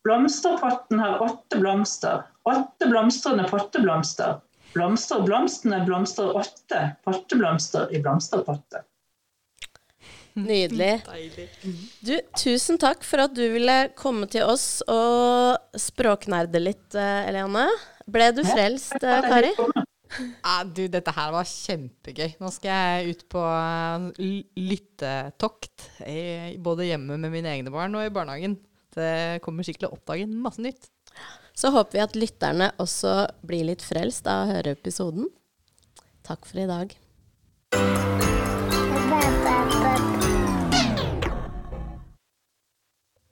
Speaker 3: Blomsterpotten har åtte blomster. Åtte blomstrende potteblomster. Blomster blomstene blomstrer åtte potteblomster i blomsterpotte.
Speaker 2: Nydelig. *laughs* Du, tusen takk for at du ville komme til oss og språknerde litt, eh, Eliane. Ble du frelst, eh, Kari?
Speaker 1: Ja, du, dette her var kjempegøy. Nå skal jeg ut på lyttetokt, både hjemme med mine egne barn og i barnehagen. Det kommer sikkert til å oppdage masse nytt.
Speaker 2: Så håper vi at lytterne også blir litt frelst av å høre episoden. Takk for i dag.